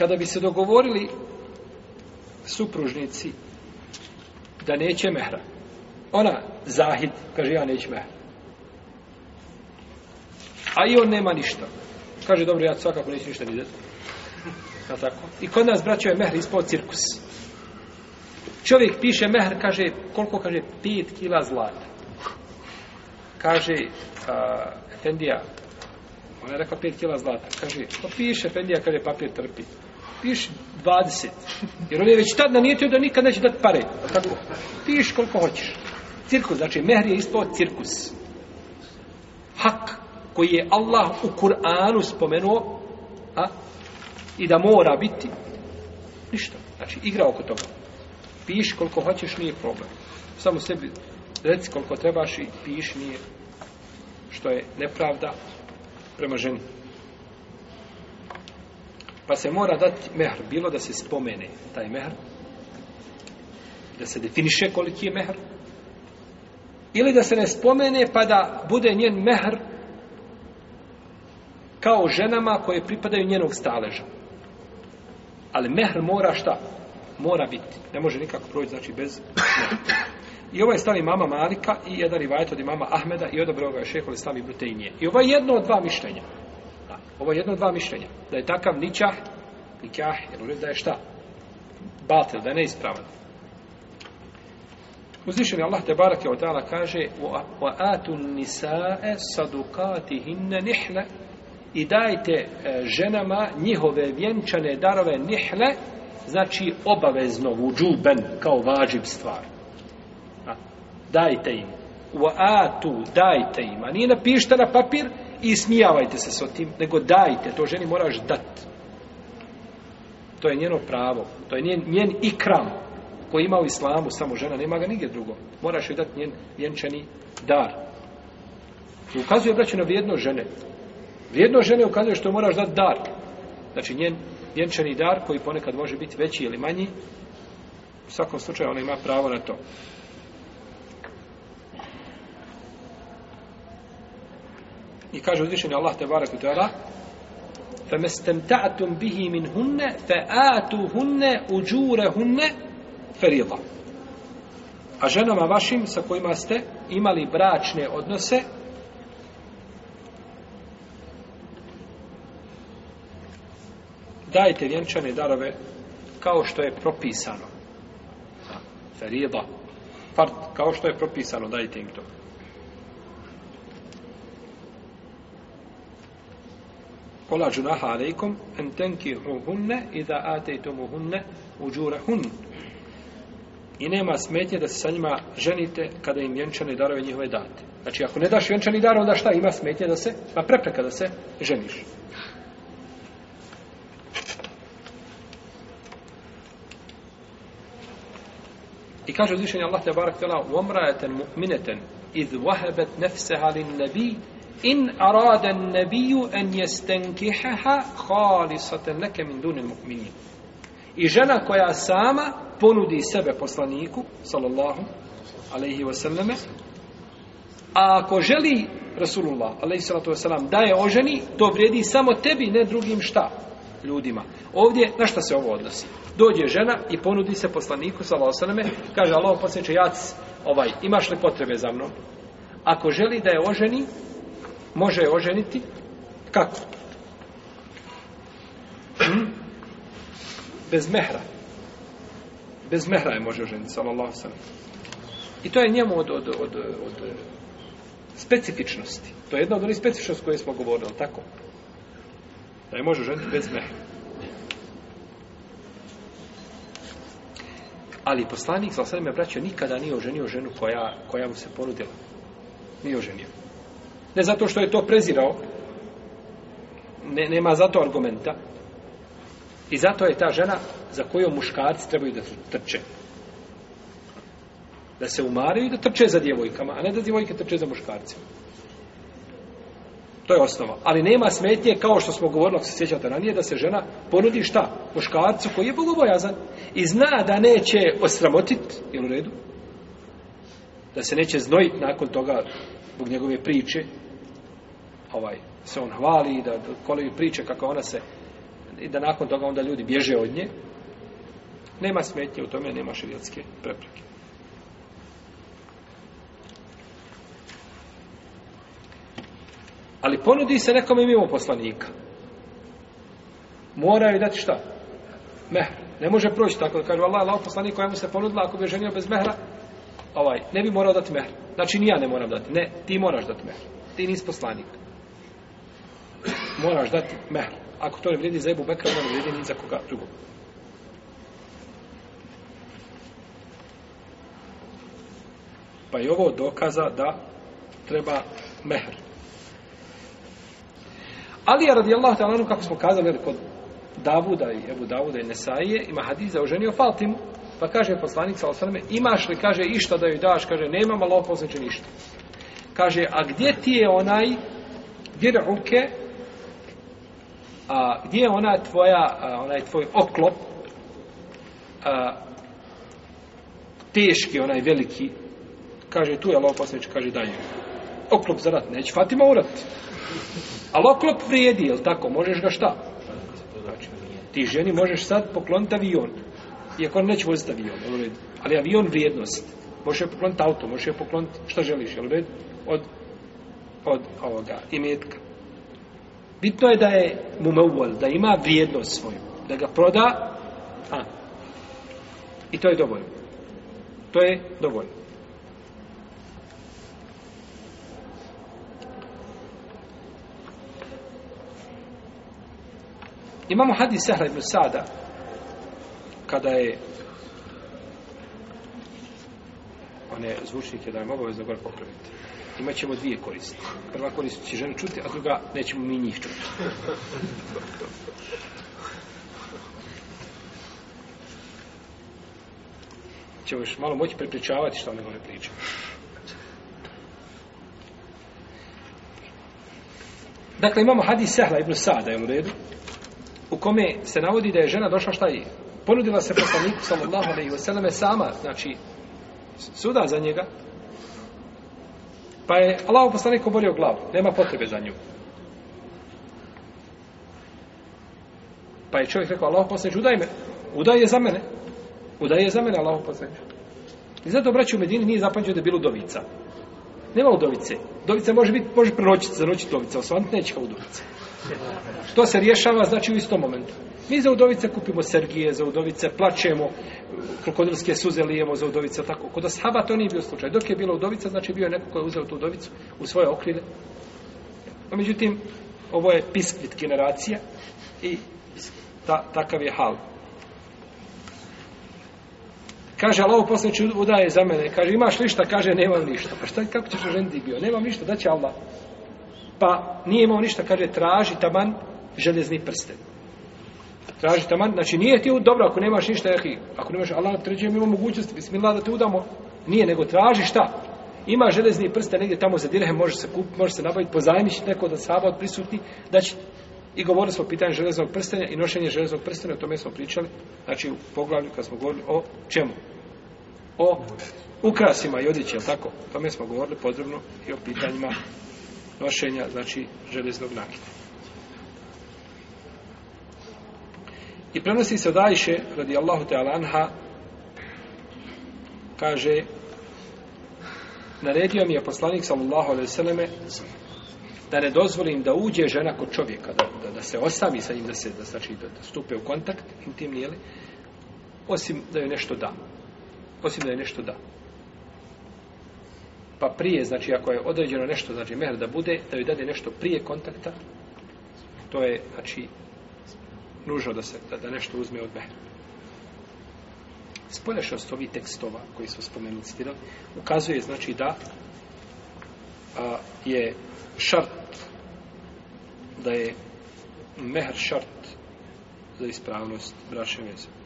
kada bi se dogovorili supružnici da neće mehra ona zahid kaže ja neće mehra a i on nema ništa kaže dobro ja svakako neću ništa vidjeti a tako i kod nas braćo je mehra ispao cirkus čovjek piše mehr kaže koliko kaže 5 kila zlata kaže a, Fendija ona je rekla 5 kila zlata kaže pa piše Fendija kaže papir trpi piši 20. Jer on je već tad nanijetio da nikad neće dati pare. Tako, piš koliko hoćeš. Cirkus, znači mehr je ispao cirkus. Hak koji je Allah u Kur'anu spomenuo a, i da mora biti ništa. Znači, igra oko toga. Piš koliko hoćeš, nije problem. Samo sebi reci koliko trebaš i piš nije što je nepravda prema ženi. Pa se mora dati mehr, bilo da se spomene taj mehr, da se definiše koliki je mehr, ili da se ne spomene pa da bude njen mehr kao ženama koje pripadaju njenog staleža. Ali mehr mora šta? Mora biti. Ne može nikako proći, znači, bez mehr. I ovo ovaj je stali mama Malika i jedan rivajet od imama Ahmeda i odobro ga je šehol stavi Brutejnije. I ovo ovaj je jedno od dva mišljenja. Da. Ovo je jedno od dva mišljenja. Da je takav ničah, nikah, jer uredi da je šta? Batel, da je neispravan. Uzvišen je Allah te barak je od dala kaže وَاَتُ النِّسَاءَ صَدُقَاتِهِنَّ نِحْنَ i dajte e, ženama njihove vjenčane darove nihle, znači obavezno vudžuben kao važib stvar. A, dajte im. Wa atu, dajte im. A nije napišite na papir, i smijavajte se s tim, nego dajte, to ženi moraš dati. To je njeno pravo, to je njen, njen ikram koji ima u islamu, samo žena, nema ga nigdje drugo. Moraš joj dati njen vjenčani dar. I ukazuje obraću na vrijedno žene. Vrijedno žene ukazuje što moraš dati dar. Znači njen vjenčani dar koji ponekad može biti veći ili manji, u svakom slučaju ona ima pravo na to. I kaže uzvišenje Allah te barek utara, فَمَسْتَمْتَعْتُمْ بِهِ مِنْهُنَّ فَآتُهُنَّ اُجُورَهُنَّ فَرِضًا A ženama vašim sa kojima ste imali bračne odnose, dajte vjenčane darove kao što je propisano. Ferida. Fart, kao što je propisano, dajte im to. Ola džunaha alejkom en tenki hunne i da atejtomu hunne u džure hun. I nema smetnje da se sa njima ženite kada im vjenčane darove njihove date. Znači, ako ne daš vjenčani dar, onda šta ima smetnje da se, ma prepreka da se ženiš. I kaže uzvišenje Allah te barak tjela, umrajeten mu'mineten iz vahebet nefseha lin nebi in arada nabiju en jestenkiheha halisaten leke min dunim mu'minin. I žena koja sama ponudi sebe poslaniku, sallallahu alaihi wasallame, a ako želi Rasulullah, alaihi sallatu wasallam, da je oženi, to vredi samo tebi, ne drugim šta? Ljudima. Ovdje, na šta se ovo odnosi? Dođe žena i ponudi se poslaniku, sallallahu alaihi wasallame, kaže, Allah posjeće, jac, ovaj, imaš li potrebe za mnom? Ako želi da je oženi, može je oženiti kako? Hm? bez mehra bez mehra je može oženiti sallallahu sallam i to je njemu od, od, od, od specifičnosti to je jedna od onih specifičnosti koje smo govorili tako? da je može oženiti bez mehra ali poslanik sallallahu sallam je braćo nikada nije oženio ženu koja, koja mu se ponudila nije oženio Ne zato što je to prezirao. Ne, nema zato argumenta. I zato je ta žena za koju muškarci trebaju da trče. Da se umaraju i da trče za djevojkama, a ne da djevojke trče za muškarcima. To je osnova. Ali nema smetnje, kao što smo govorili, ako se sjećate ranije, da se žena ponudi šta? Muškarcu koji je bogobojazan i zna da neće osramotit, jel u redu? Da se neće znojit nakon toga zbog njegove priče, ovaj, se on hvali i da koliko priče kako ona se i da nakon toga onda ljudi bježe od nje nema smetnje u tome nema šerijatske prepreke ali ponudi se nekom imamo poslanika moraju dati šta meh ne može proći tako da kaže Allah, Allah poslanik kojemu se ponudila ako bi ženio bez mehra ovaj, ne bi morao dati mehra znači ni ja ne moram dati ne, ti moraš dati mehra ti nisi poslanik moraš dati mehru. Ako to ne vredi za Ebu Bekra, onda ne vredi ni za koga drugog. Pa je ovo dokaza da treba mehr. Ali je radi Allah, kako smo kazali, jer kod Davuda i Ebu Davuda i Nesaije, ima hadiza o ženi o Fatimu. Pa kaže poslanica o sveme, imaš li, kaže, išta da joj daš? Kaže, nema malo poznači ništa. Kaže, a gdje ti je onaj vjeruke, a gdje je ona tvoja, a, onaj tvoj oklop, a, teški, onaj veliki, kaže tu je Allah poslanič, kaže dalje. Oklop za rat, neće Fatima u rat. Ali oklop vrijedi, je tako? Možeš ga šta? Znači, ti ženi možeš sad pokloniti avion. Iako on neće voziti avion, ali avion vrijednost. Možeš je pokloniti auto, možeš je pokloniti šta želiš, jel red? Od, od ovoga, imetka. Bitno je da je mu meuvol, da ima vrijednost svoju. Da ga proda, a, i to je dovoljno. To je dovoljno. Imamo hadis Sahra ibn Sada, kada je one zvučnike da je mogao za gore popraviti. Imaćemo dvije koriste. Prva korist će žene čuti, a druga nećemo mi njih čuti. ćemo još malo moći prepričavati što one gore pričaju. Dakle, imamo hadis Sehla ibn Sada, je u redu, u kome se navodi da je žena došla šta je? Ponudila se poslaniku, sallallahu alaihi wa sallame, sama, znači, suda za njega. Pa je Allah poslanik oborio glavu, nema potrebe za nju. Pa je čovjek rekao, Allah poslanik, udaj me, udaj je za mene. Udaj je za mene, Allah poslanik. I zato braći u Medini nije zapamćio da je bilo dovica. Nema udovice. Dovica može biti, može proročiti, zaročiti dovica, osvanti neće kao udovice. Što se rješava, znači u istom momentu. Mi za udovice kupimo sergije, za udovice plaćemo, krokodilske suze lijemo za udovice, tako. Kod ashaba to nije bio slučaj. Dok je bila udovica, znači bio je neko koji je uzeo tu udovicu u svoje okrile. A međutim, ovo je piskvit generacija i ta, takav je hal. Kaže, ali ovo posle će udaje za mene. Kaže, imaš lišta? Kaže, nemam ništa. Pa šta, kako ćeš ženiti bio? Nemam ništa, da će Allah pa nije imao ništa, kaže, traži taman železni prsten. Traži taman, znači nije ti dobro, ako nemaš ništa, jahi, ako nemaš, Allah treći, ima mogućnost, bismillah da te udamo. Nije, nego traži šta? Ima železni prsten negdje tamo za dirhem, može se kupiti, može se nabaviti, pozajmići neko da saba od prisutni, da će I govorili smo o pitanju železnog prstenja i nošenje železnog prstenja, o tome smo pričali, znači u poglavlju kad smo govorili o čemu? O ukrasima i odjeći, tako? O tome smo govorili podrobno i o pitanjima nošenja, znači, železnog nakita. I prenosi se dajše, radi Allahu te Alanha, kaže, naredio mi je poslanik, sallallahu alaihi sallame, da ne dozvolim da uđe žena kod čovjeka, da, da, da se ostavi sa njim, da se, da, znači, da, da stupe u kontakt, intimni, jeli, osim da joj nešto da. Osim da joj nešto da pa prije, znači ako je određeno nešto, znači mehr da bude, da joj dade nešto prije kontakta, to je, znači, nužno da se, da, da nešto uzme od mehra. Spolješnost ovih tekstova koji su spomenuli citirom, ukazuje, znači, da a, je šart, da je mehr šart za ispravnost braše vezove.